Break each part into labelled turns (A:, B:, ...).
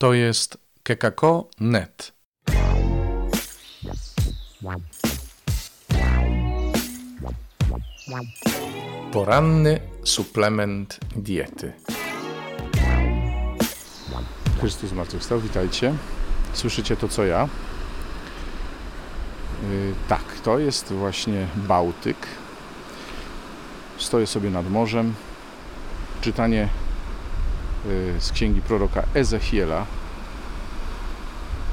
A: To jest kekako.net. Poranny suplement diety. Chrystus zmartwychwstał, witajcie. Słyszycie to, co ja? Yy, tak, to jest właśnie Bałtyk. Stoję sobie nad morzem. Czytanie z księgi proroka Ezechiela.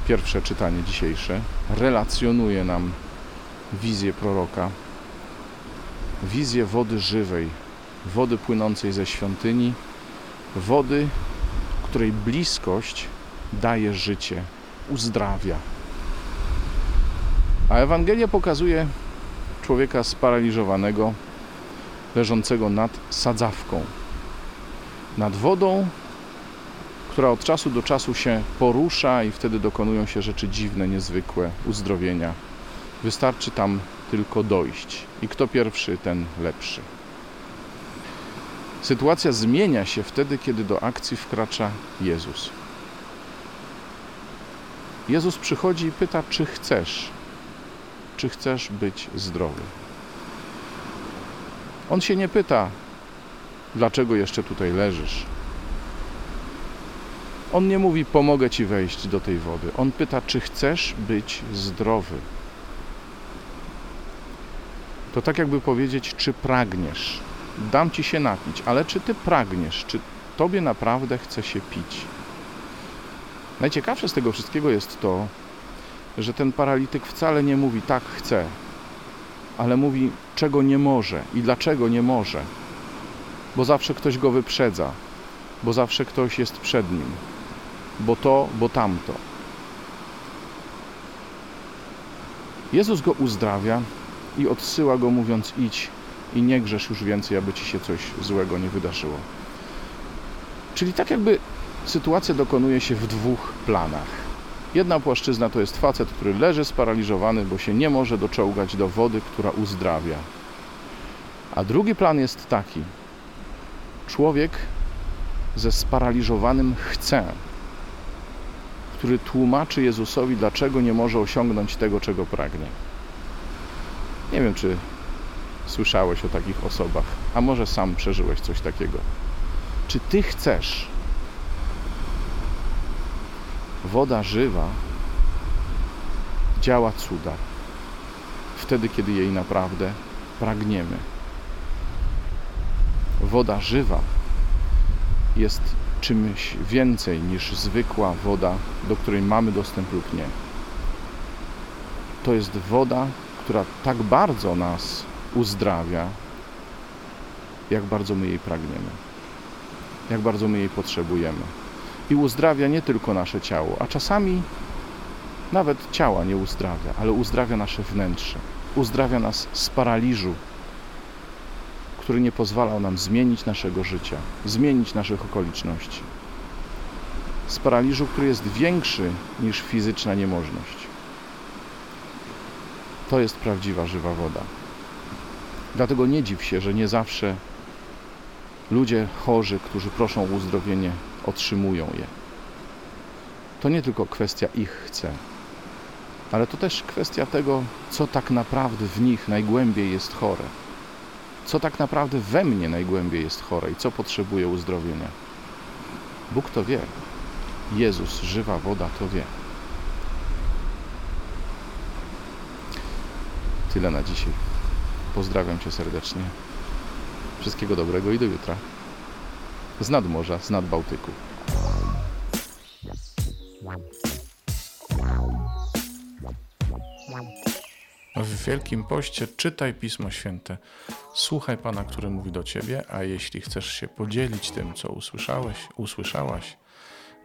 A: Pierwsze czytanie dzisiejsze relacjonuje nam wizję proroka, wizję wody żywej, wody płynącej ze świątyni, wody, której bliskość daje życie, uzdrawia. A Ewangelia pokazuje człowieka sparaliżowanego, leżącego nad sadzawką, nad wodą, która od czasu do czasu się porusza i wtedy dokonują się rzeczy dziwne, niezwykłe, uzdrowienia. Wystarczy tam tylko dojść. I kto pierwszy, ten lepszy. Sytuacja zmienia się wtedy, kiedy do akcji wkracza Jezus. Jezus przychodzi i pyta, czy chcesz, czy chcesz być zdrowy. On się nie pyta, dlaczego jeszcze tutaj leżysz. On nie mówi, pomogę ci wejść do tej wody. On pyta, czy chcesz być zdrowy. To tak jakby powiedzieć, czy pragniesz. Dam ci się napić, ale czy ty pragniesz, czy tobie naprawdę chce się pić? Najciekawsze z tego wszystkiego jest to, że ten paralityk wcale nie mówi tak chcę, ale mówi czego nie może i dlaczego nie może. Bo zawsze ktoś go wyprzedza, bo zawsze ktoś jest przed nim, bo to, bo tamto. Jezus go uzdrawia i odsyła go mówiąc idź i nie grzesz już więcej, aby ci się coś złego nie wydarzyło. Czyli tak jakby sytuacja dokonuje się w dwóch planach. Jedna płaszczyzna to jest facet, który leży sparaliżowany, bo się nie może doczołgać do wody, która uzdrawia. A drugi plan jest taki. Człowiek ze sparaliżowanym chce, który tłumaczy Jezusowi, dlaczego nie może osiągnąć tego, czego pragnie. Nie wiem, czy słyszałeś o takich osobach, a może sam przeżyłeś coś takiego. Czy ty chcesz? Woda żywa działa cuda wtedy, kiedy jej naprawdę pragniemy. Woda żywa jest czymś więcej niż zwykła woda, do której mamy dostęp lub nie. To jest woda, która tak bardzo nas uzdrawia, jak bardzo my jej pragniemy, jak bardzo my jej potrzebujemy. I uzdrawia nie tylko nasze ciało, a czasami nawet ciała nie uzdrawia, ale uzdrawia nasze wnętrze, uzdrawia nas z paraliżu, który nie pozwalał nam zmienić naszego życia, zmienić naszych okoliczności. Z paraliżu, który jest większy niż fizyczna niemożność. To jest prawdziwa, żywa woda. Dlatego nie dziw się, że nie zawsze ludzie chorzy, którzy proszą o uzdrowienie, otrzymują je. To nie tylko kwestia ich chce, ale to też kwestia tego, co tak naprawdę w nich najgłębiej jest chore. Co tak naprawdę we mnie najgłębiej jest chore i co potrzebuje uzdrowienia. Bóg to wie. Jezus, żywa woda, to wie. Tyle na dzisiaj. Pozdrawiam Cię serdecznie. Wszystkiego dobrego i do jutra. Z nadmorza, z nad Bałtyku. W Wielkim Poście czytaj Pismo Święte. Słuchaj Pana, który mówi do Ciebie, a jeśli chcesz się podzielić tym, co usłyszałeś, usłyszałaś,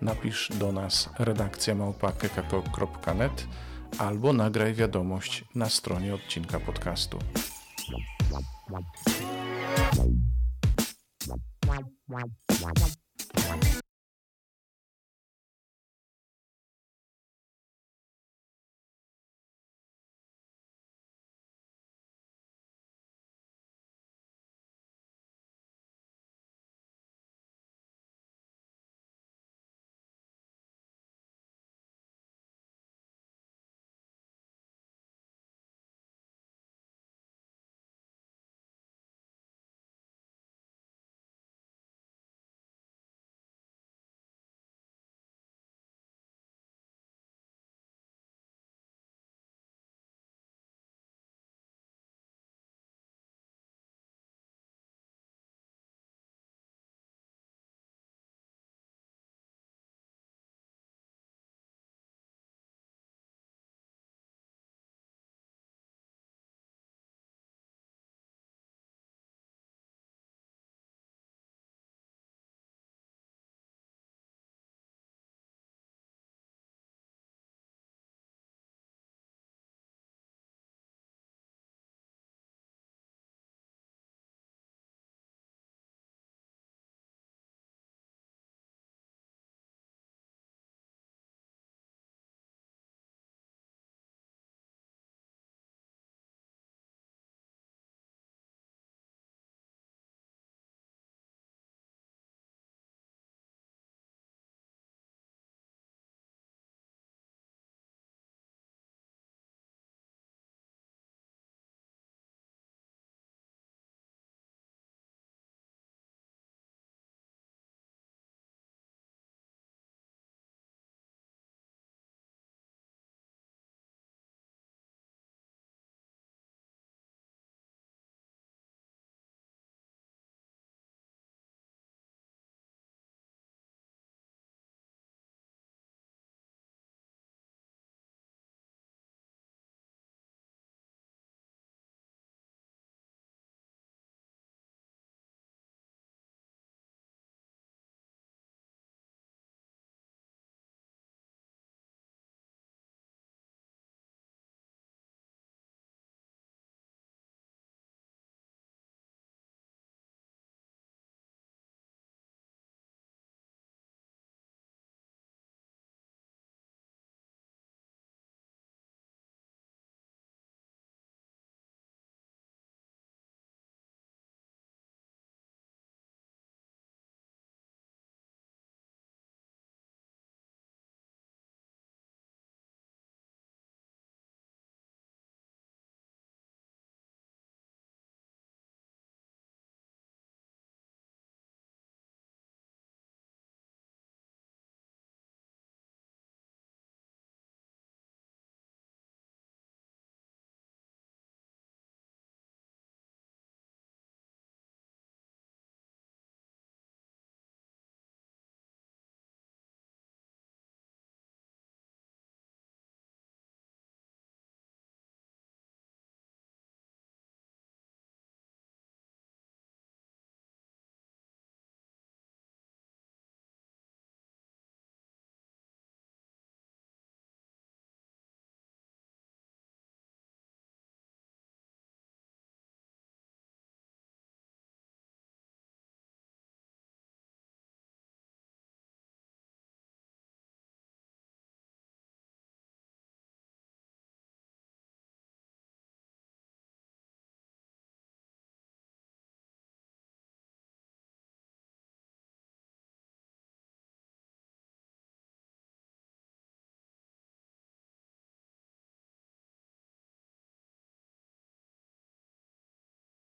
A: napisz do nas redakcja małpa.kekako.net albo nagraj wiadomość na stronie odcinka podcastu.